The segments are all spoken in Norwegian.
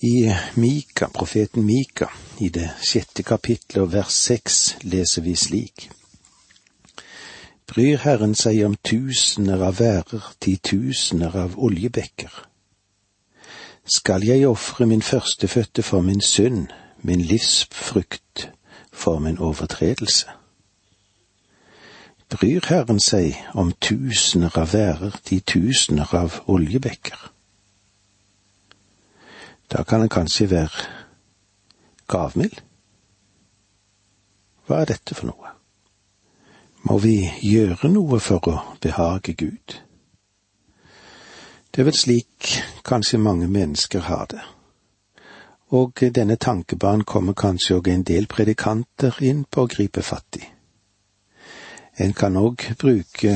I Mika, profeten Mika, i det sjette kapitlet og vers seks leser vi slik. Bryr Herren seg om tusener av værer, titusener av oljebekker. Skal jeg ofre min førstefødte for min synd, min livsfrukt for min overtredelse? Bryr Herren seg om tusener av værer, titusener av oljebekker? Da kan en kanskje være gavmild. Hva er dette for noe? Må vi gjøre noe for å behage Gud? Det er vel slik kanskje mange mennesker har det. Og denne tankebanen kommer kanskje òg en del predikanter inn på å gripe fatt i. En kan òg bruke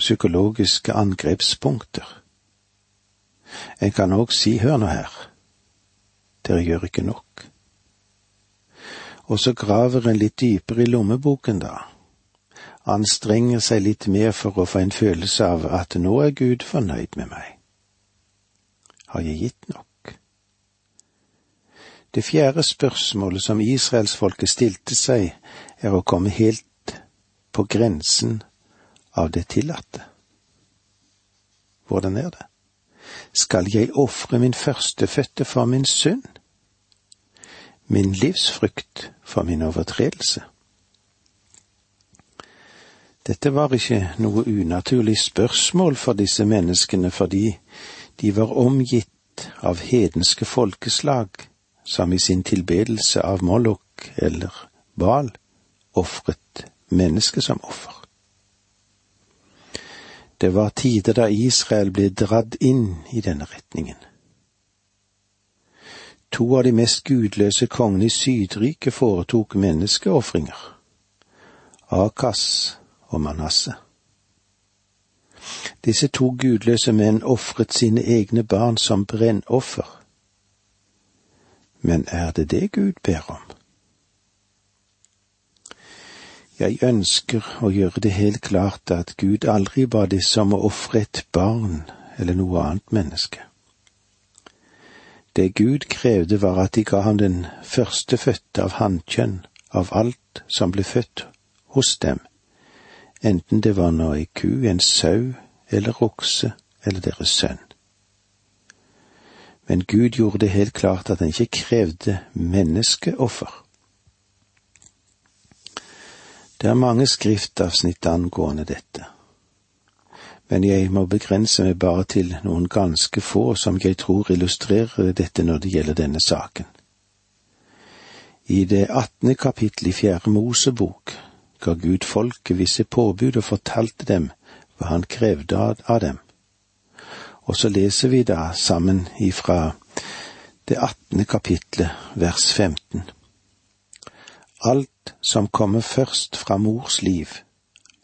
psykologiske angrepspunkter. En kan òg si, hør nå her, dere gjør ikke nok. Og så graver en litt dypere i lommeboken, da. Anstrenger seg litt mer for å få en følelse av at nå er Gud fornøyd med meg. Har jeg gitt nok? Det fjerde spørsmålet som israelsfolket stilte seg, er å komme helt på grensen av det tillatte. Hvordan er det? Skal jeg ofre min førstefødte for min synd? Min livsfrykt for min overtredelse. Dette var ikke noe unaturlig spørsmål for disse menneskene fordi de var omgitt av hedenske folkeslag som i sin tilbedelse av Mollok eller Bal ofret mennesket som offer. Det var tider da Israel ble dratt inn i denne retningen. To av de mest gudløse kongene i Sydriket foretok menneskeofringer. Akas og Manasse. Disse to gudløse menn ofret sine egne barn som brennoffer. Men er det det Gud ber om? Jeg ønsker å gjøre det helt klart at Gud aldri ba disse om å ofre et barn eller noe annet menneske. Det Gud krevde var at de ga ham den førstefødte av hannkjønn av alt som ble født hos dem, enten det var nå ei ku, en sau eller okse eller deres sønn. Men Gud gjorde det helt klart at han ikke krevde menneskeoffer. Det er mange skriftavsnitt angående dette men jeg må begrense meg bare til noen ganske få som jeg tror illustrerer dette når det gjelder denne saken. I det attende kapittel i Fjerde Mosebok ga Gud folket visse påbud og fortalte dem hva han krevde av dem. Og så leser vi da sammen ifra det attende kapitlet vers 15. Alt som kommer først fra mors liv,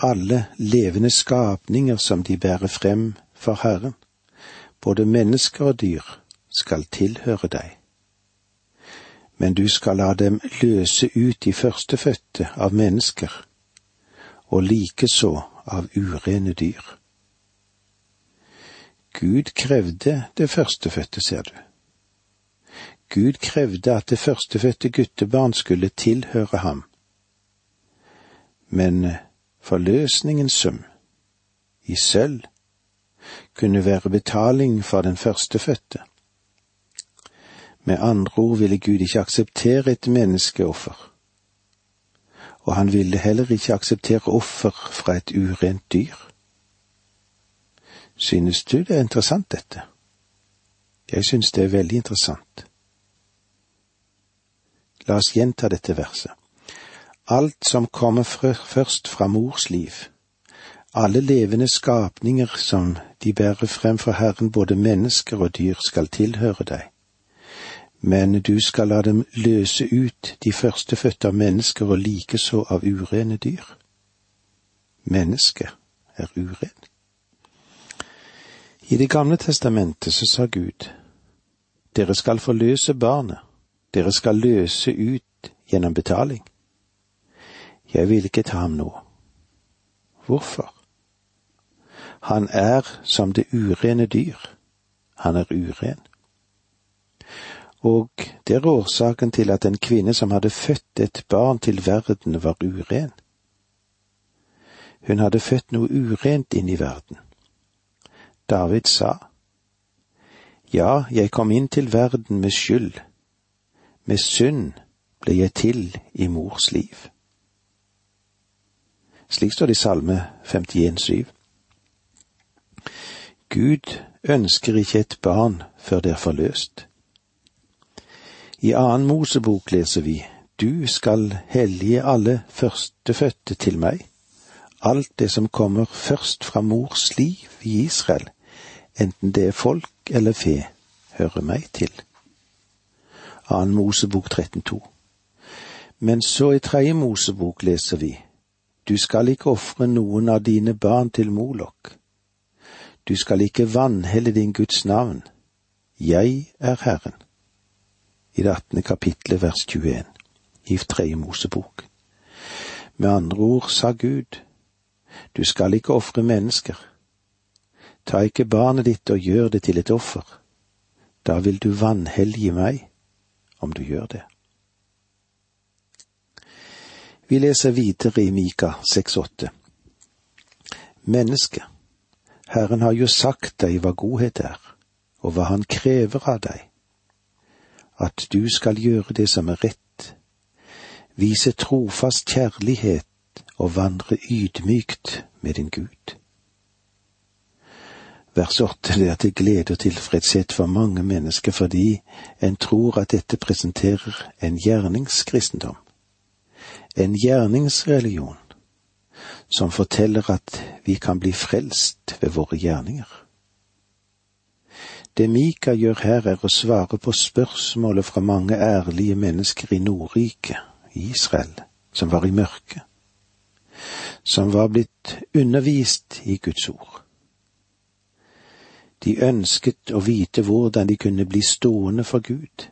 alle levende skapninger som de bærer frem for Herren, både mennesker og dyr, skal tilhøre deg. Men du skal la dem løse ut de førstefødte av mennesker, og likeså av urene dyr. Gud krevde det førstefødte, ser du. Gud krevde at det førstefødte guttebarn skulle tilhøre ham. Men forløsningens sum i sølv kunne være betaling for den førstefødte. Med andre ord ville Gud ikke akseptere et menneskeoffer, og han ville heller ikke akseptere offer fra et urent dyr. Synes du det er interessant, dette? Jeg synes det er veldig interessant. La oss gjenta dette verset alt som kommer først fra mors liv, alle levende skapninger som de bærer frem for Herren, både mennesker og dyr, skal tilhøre deg. Men du skal la dem løse ut de førstefødte av mennesker og likeså av urene dyr. Mennesket er uren. I Det gamle testamentet så sa Gud, dere skal forløse barnet, dere skal løse ut gjennom betaling. Jeg vil ikke ta ham nå. Hvorfor? Han er som det urene dyr. Han er uren. Og det er årsaken til at en kvinne som hadde født et barn til verden, var uren. Hun hadde født noe urent inn i verden. David sa, Ja, jeg kom inn til verden med skyld, med synd ble jeg til i mors liv. Slik står det i Salme 51,7. Gud ønsker ikke et barn før det er forløst. I annen Mosebok leser vi Du skal hellige alle førstefødte til meg, alt det som kommer først fra mors liv i Israel, enten det er folk eller fe, hører meg til. Annen Mosebok 13,2. Men så i tredje Mosebok leser vi Du skal ikke ofre noen av dine barn til Molok. Du skal ikke vanhelle din Guds navn. Jeg er Herren. I det attende kapitlet vers 21 i tredje Mosebok. Med andre ord sa Gud, du skal ikke ofre mennesker. Ta ikke barnet ditt og gjør det til et offer. Da vil du vanhellige meg om du gjør det. Vi leser videre i Mika 6,8. Menneske, Herren har jo sagt deg hva godhet er, og hva Han krever av deg. At du skal gjøre det som er rett, vise trofast kjærlighet og vandre ydmykt med din Gud. Vers åtte er til glede og tilfredshet for mange mennesker fordi en tror at dette presenterer en gjerningskristendom, en gjerningsreligion, som forteller at vi kan bli frelst ved våre gjerninger. Det Mika gjør her, er å svare på spørsmålet fra mange ærlige mennesker i Nordriket, Israel, som var i mørket, som var blitt undervist i Guds ord. De ønsket å vite hvordan de kunne bli stående for Gud.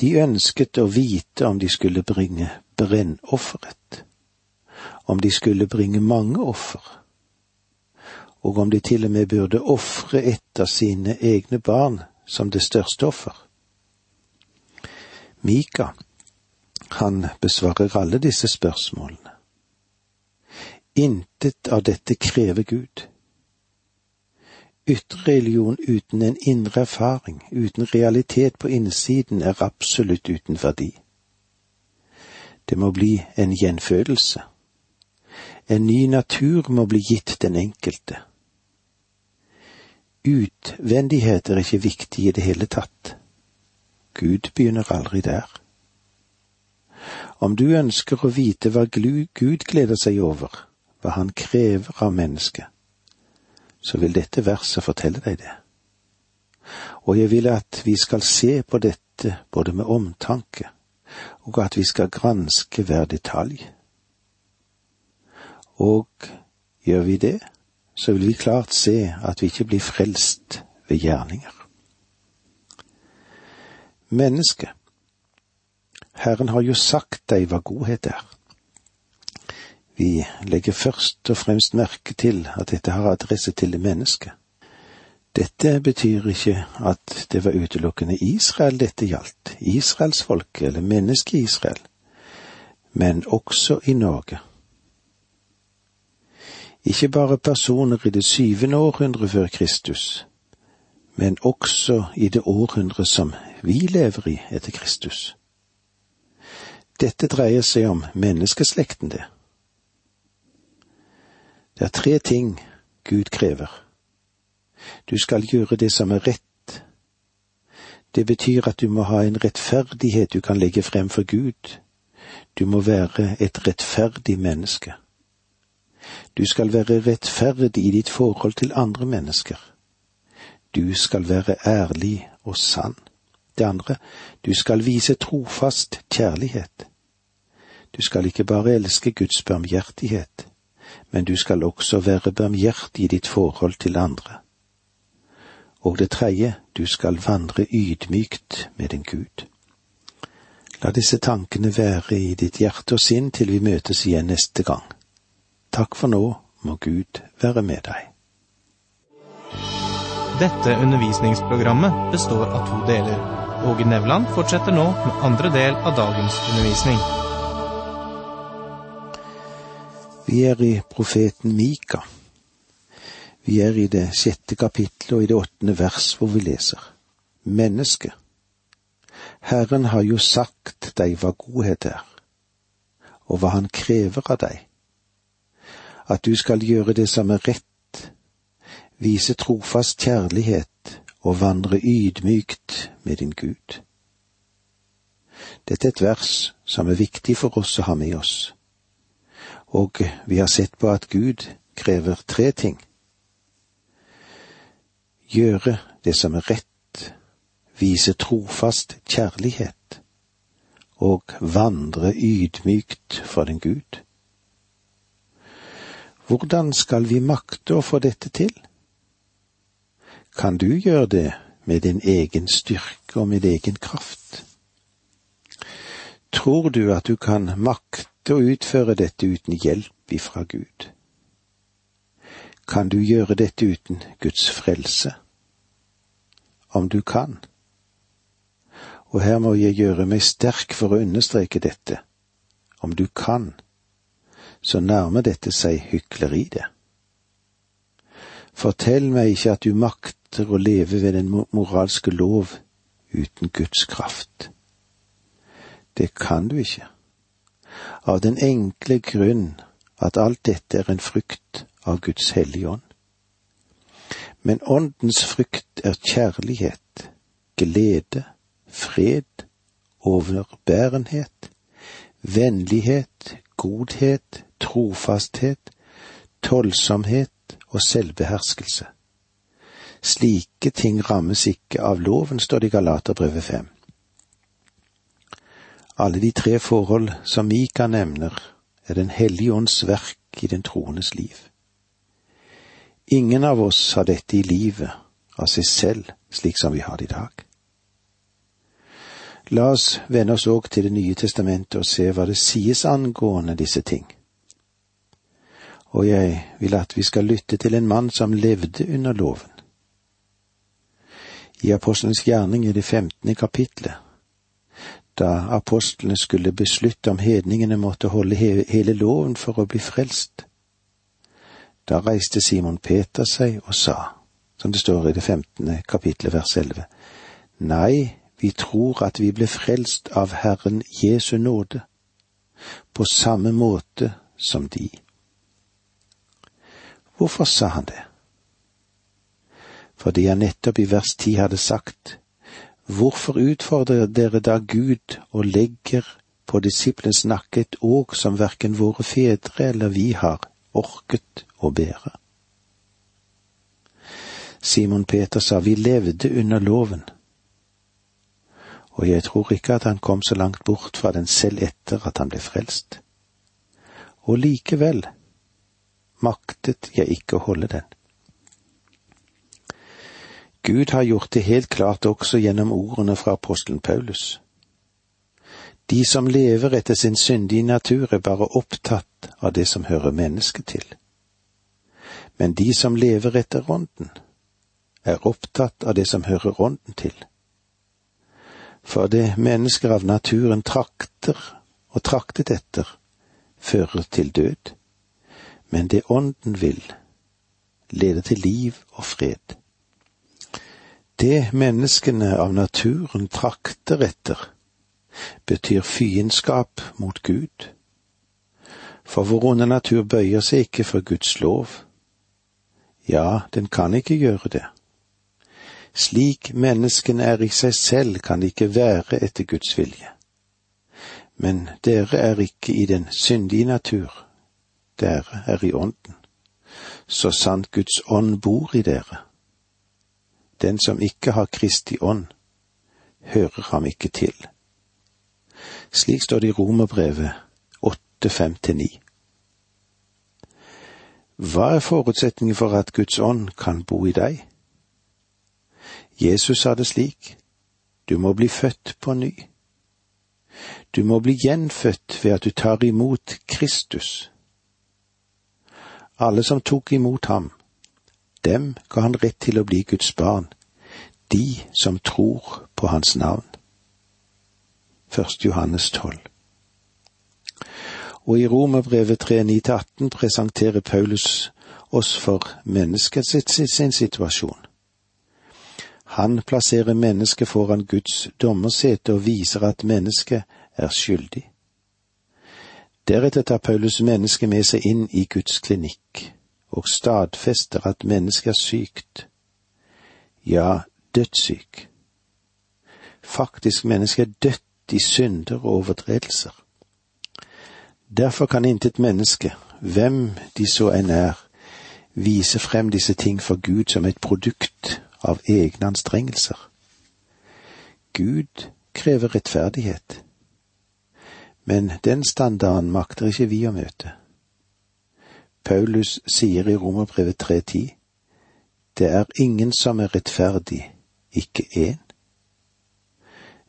De ønsket å vite om de skulle bringe brennofferet, om de skulle bringe mange offer, og om de til og med burde ofre et av sine egne barn som det største offer. Mika, han besvarer alle disse spørsmålene. Intet av dette krever Gud. Ytre religion uten en indre erfaring, uten realitet på innsiden, er absolutt uten verdi. Det må bli en gjenfødelse. En ny natur må bli gitt den enkelte. Utvendighet er ikke viktig i det hele tatt. Gud begynner aldri der. Om du ønsker å vite hva Gud gleder seg over, hva Han krever av mennesket, så vil dette verset fortelle deg det. Og jeg vil at vi skal se på dette både med omtanke, og at vi skal granske hver detalj. Og gjør vi det, så vil vi klart se at vi ikke blir frelst ved gjerninger. Menneske, Herren har jo sagt deg hva godhet er. Vi legger først og fremst merke til at dette har adresse til det mennesket. Dette betyr ikke at det var utelukkende Israel dette gjaldt, israelsfolket eller mennesket Israel, men også i Norge. Ikke bare personer i det syvende århundre før Kristus, men også i det århundre som vi lever i etter Kristus. Dette dreier seg om menneskeslekten, det. Det er tre ting Gud krever. Du skal gjøre det som er rett. Det betyr at du må ha en rettferdighet du kan legge frem for Gud. Du må være et rettferdig menneske. Du skal være rettferdig i ditt forhold til andre mennesker. Du skal være ærlig og sann. Det andre, du skal vise trofast kjærlighet. Du skal ikke bare elske Guds barmhjertighet, men du skal også være barmhjertig i ditt forhold til andre. Og det tredje, du skal vandre ydmykt med din Gud. La disse tankene være i ditt hjerte og sinn til vi møtes igjen neste gang. Takk for nå, må Gud være med deg. Dette undervisningsprogrammet består av to deler. Åge Nevland fortsetter nå med andre del av dagens undervisning. Vi er i profeten Mika. Vi er i det sjette kapittelet og i det åttende vers hvor vi leser. Menneske, Herren har jo sagt deg hva godhet er, og hva han krever av deg. At du skal gjøre det som er rett, vise trofast kjærlighet og vandre ydmykt med din Gud. Dette er et vers som er viktig for oss å ha med oss, og vi har sett på at Gud krever tre ting. Gjøre det som er rett, vise trofast kjærlighet og vandre ydmykt for den Gud. Hvordan skal vi makte å få dette til? Kan du gjøre det med din egen styrke og med egen kraft? Tror du at du kan makte å utføre dette uten hjelp ifra Gud? Kan du gjøre dette uten Guds frelse? Om du kan. Og her må jeg gjøre meg sterk for å understreke dette. Om du kan, så nærmer dette seg hykleri, det. Fortell meg ikke at du makter å leve ved den moralske lov uten Guds kraft. Det kan du ikke. Av den enkle grunn at alt dette er en frukt av Guds hellige ånd. Men åndens frukt er kjærlighet, glede, fred, overbærenhet, vennlighet, godhet, trofasthet, tålsomhet og selvbeherskelse. Slike ting rammes ikke av loven, står det i Galaterbrevet fem. Alle de tre forhold som Mika nevner, er Den hellige ånds verk i den troendes liv. Ingen av oss har dette i livet av seg selv slik som vi har det i dag. La oss vende oss òg til Det nye testamentet og se hva det sies angående disse ting. Og jeg vil at vi skal lytte til en mann som levde under loven. I Apostelens gjerning i det femtende kapitlet da apostlene skulle beslutte om hedningene måtte holde hele loven for å bli frelst. Da reiste Simon Peter seg og sa, som det står i det femtende kapitlet vers elleve, Nei, vi tror at vi ble frelst av Herren Jesu nåde, på samme måte som de. Hvorfor sa han det? Fordi han nettopp i vers ti hadde sagt, Hvorfor utfordrer dere da Gud og legger på disiplens nakke et åk som verken våre fedre eller vi har orket å bære? Simon Peter sa vi levde under loven, og jeg tror ikke at han kom så langt bort fra den selv etter at han ble frelst. Og likevel maktet jeg ikke å holde den. Gud har gjort det helt klart også gjennom ordene fra apostelen Paulus. De som lever etter sin syndige natur, er bare opptatt av det som hører mennesket til. Men de som lever etter ånden, er opptatt av det som hører ånden til. For det mennesker av naturen trakter og traktet etter, fører til død. Men det ånden vil, leder til liv og fred. Det menneskene av naturen trakter etter, betyr fiendskap mot Gud. For vår onde natur bøyer seg ikke for Guds lov. Ja, den kan ikke gjøre det. Slik menneskene er i seg selv, kan de ikke være etter Guds vilje. Men dere er ikke i den syndige natur, dere er i ånden. Så sant Guds ånd bor i dere. Den som ikke har Kristi ånd, hører ham ikke til. Slik står det i Romerbrevet 8.5-9. Hva er forutsetningen for at Guds ånd kan bo i deg? Jesus sa det slik, du må bli født på ny. Du må bli gjenfødt ved at du tar imot Kristus. Alle som tok imot ham, dem ga han rett til å bli Guds barn, de som tror på hans navn. 1. Johannes 12. Og i Romerbrevet 3.9-18 presenterer Paulus oss for menneskets sin situasjon. Han plasserer mennesket foran Guds dommersete og viser at mennesket er skyldig. Deretter tar Paulus mennesket med seg inn i Guds klinikk og stadfester at mennesket er sykt, ja, dødssyk. Faktisk mennesket er dødt i synder og overtredelser. Derfor kan intet menneske, hvem de så enn er, vise frem disse ting for Gud som et produkt av egne anstrengelser. Gud krever rettferdighet men den standarden makter ikke vi å møte. Paulus sier i Romerbrevet 3.10, det er ingen som er rettferdig, ikke én.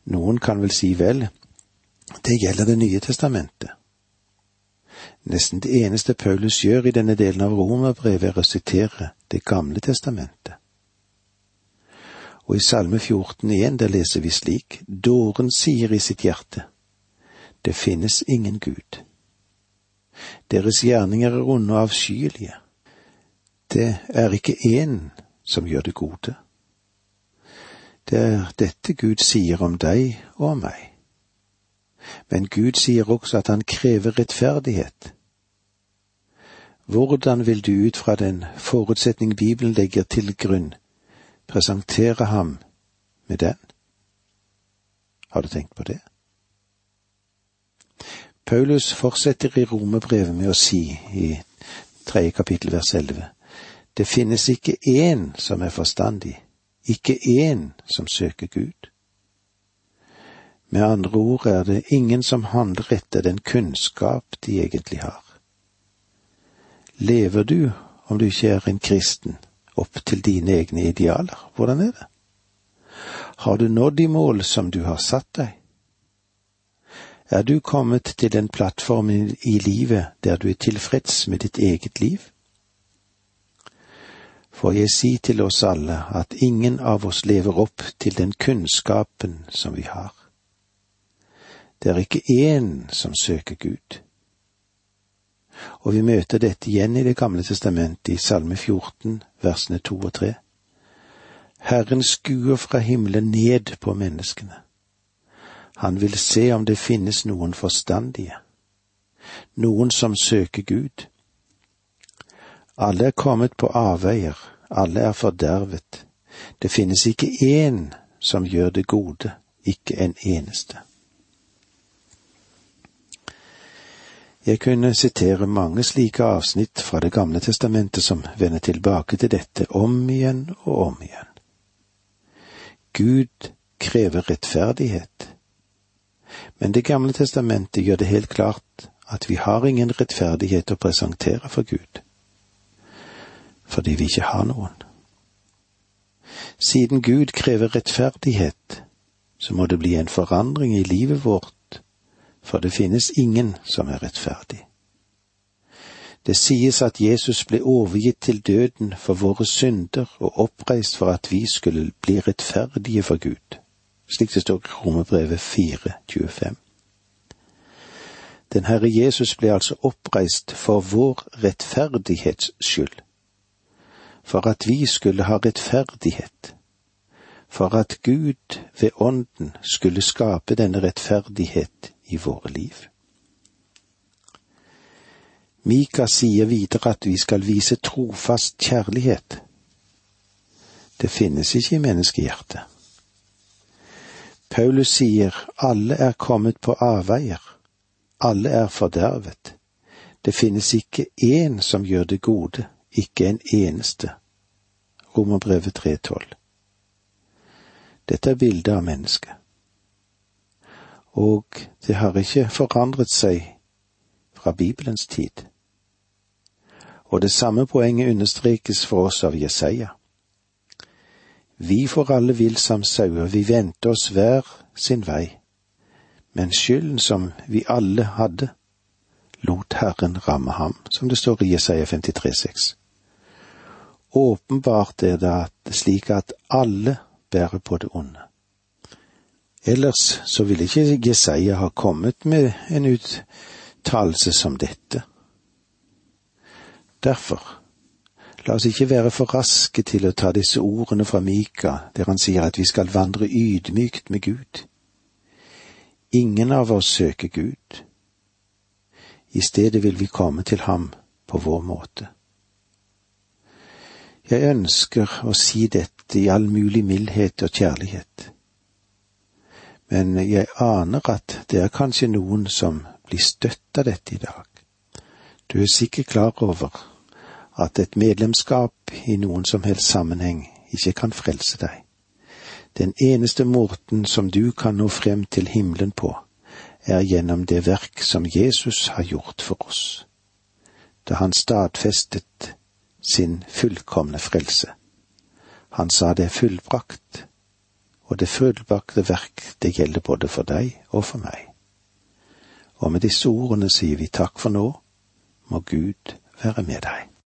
Noen kan vel si vel, det gjelder Det nye testamentet. Nesten det eneste Paulus gjør i denne delen av romerbrevet, er å sitere Det gamle testamentet. Og i Salme 14,1 der leser vi slik, Dåren sier i sitt hjerte, det finnes ingen Gud. Deres gjerninger er onde og avskyelige. Det er ikke én som gjør det gode. Det er dette Gud sier om deg og om meg. Men Gud sier også at han krever rettferdighet. Hvordan vil du ut fra den forutsetning Bibelen legger til grunn, presentere ham med den? Har du tenkt på det? Paulus fortsetter i Romerbrevet med å si i tredje kapittel vers elleve, det finnes ikke én som er forstandig, ikke én som søker Gud. Med andre ord er det ingen som handler etter den kunnskap de egentlig har. Lever du, om du ikke er en kristen, opp til dine egne idealer? Hvordan er det? Har du nådd de mål som du har satt deg? Er du kommet til den plattformen i livet der du er tilfreds med ditt eget liv? Får jeg si til oss alle at ingen av oss lever opp til den kunnskapen som vi har. Det er ikke én som søker Gud. Og vi møter dette igjen i Det gamle testamentet i Salme 14, versene to og tre. Herren skuer fra himmelen ned på menneskene han vil se om det finnes noen forstandige, noen som søker Gud. Alle er kommet på avveier, alle er fordervet. Det finnes ikke én som gjør det gode, ikke en eneste. Jeg kunne sitere mange slike avsnitt fra Det gamle testamentet som vender tilbake til dette om igjen og om igjen. Gud krever rettferdighet. Men Det gamle testamentet gjør det helt klart at vi har ingen rettferdighet å presentere for Gud, fordi vi ikke har noen. Siden Gud krever rettferdighet, så må det bli en forandring i livet vårt, for det finnes ingen som er rettferdig. Det sies at Jesus ble overgitt til døden for våre synder og oppreist for at vi skulle bli rettferdige for Gud slik det står i Romerbrevet 4.25. Den Herre Jesus ble altså oppreist for vår rettferdighets skyld, for at vi skulle ha rettferdighet, for at Gud ved Ånden skulle skape denne rettferdighet i våre liv. Mika sier videre at vi skal vise trofast kjærlighet. Det finnes ikke i menneskehjertet. Paulus sier alle er kommet på avveier, alle er fordervet. Det finnes ikke én som gjør det gode, ikke en eneste. Romerbrevet 3,12. Dette er bildet av mennesket. Og det har ikke forandret seg fra Bibelens tid. Og det samme poenget understrekes for oss av Jesaja. Vi får alle vil som sauer, vi vendte oss hver sin vei. Men skylden som vi alle hadde, lot Herren ramme ham, som det står i Jesaja 53,6. Åpenbart er det slik at alle bærer på det onde. Ellers så ville ikke Jesaja ha kommet med en uttalelse som dette. Derfor, la oss ikke være for raske til å ta disse ordene fra Mika, der han sier at vi skal vandre ydmykt med Gud. Ingen av oss søker Gud. I stedet vil vi komme til ham på vår måte. Jeg ønsker å si dette i all mulig mildhet og kjærlighet, men jeg aner at det er kanskje noen som blir støtt av dette i dag. Du er sikkert klar over at et medlemskap i noen som helst sammenheng ikke kan frelse deg. Den eneste måten som du kan nå frem til himmelen på, er gjennom det verk som Jesus har gjort for oss, da han stadfestet sin fullkomne frelse. Han sa det er fullbrakt, og det fullbrakte verk, det gjelder både for deg og for meg. Og med disse ordene sier vi takk for nå, må Gud være med deg.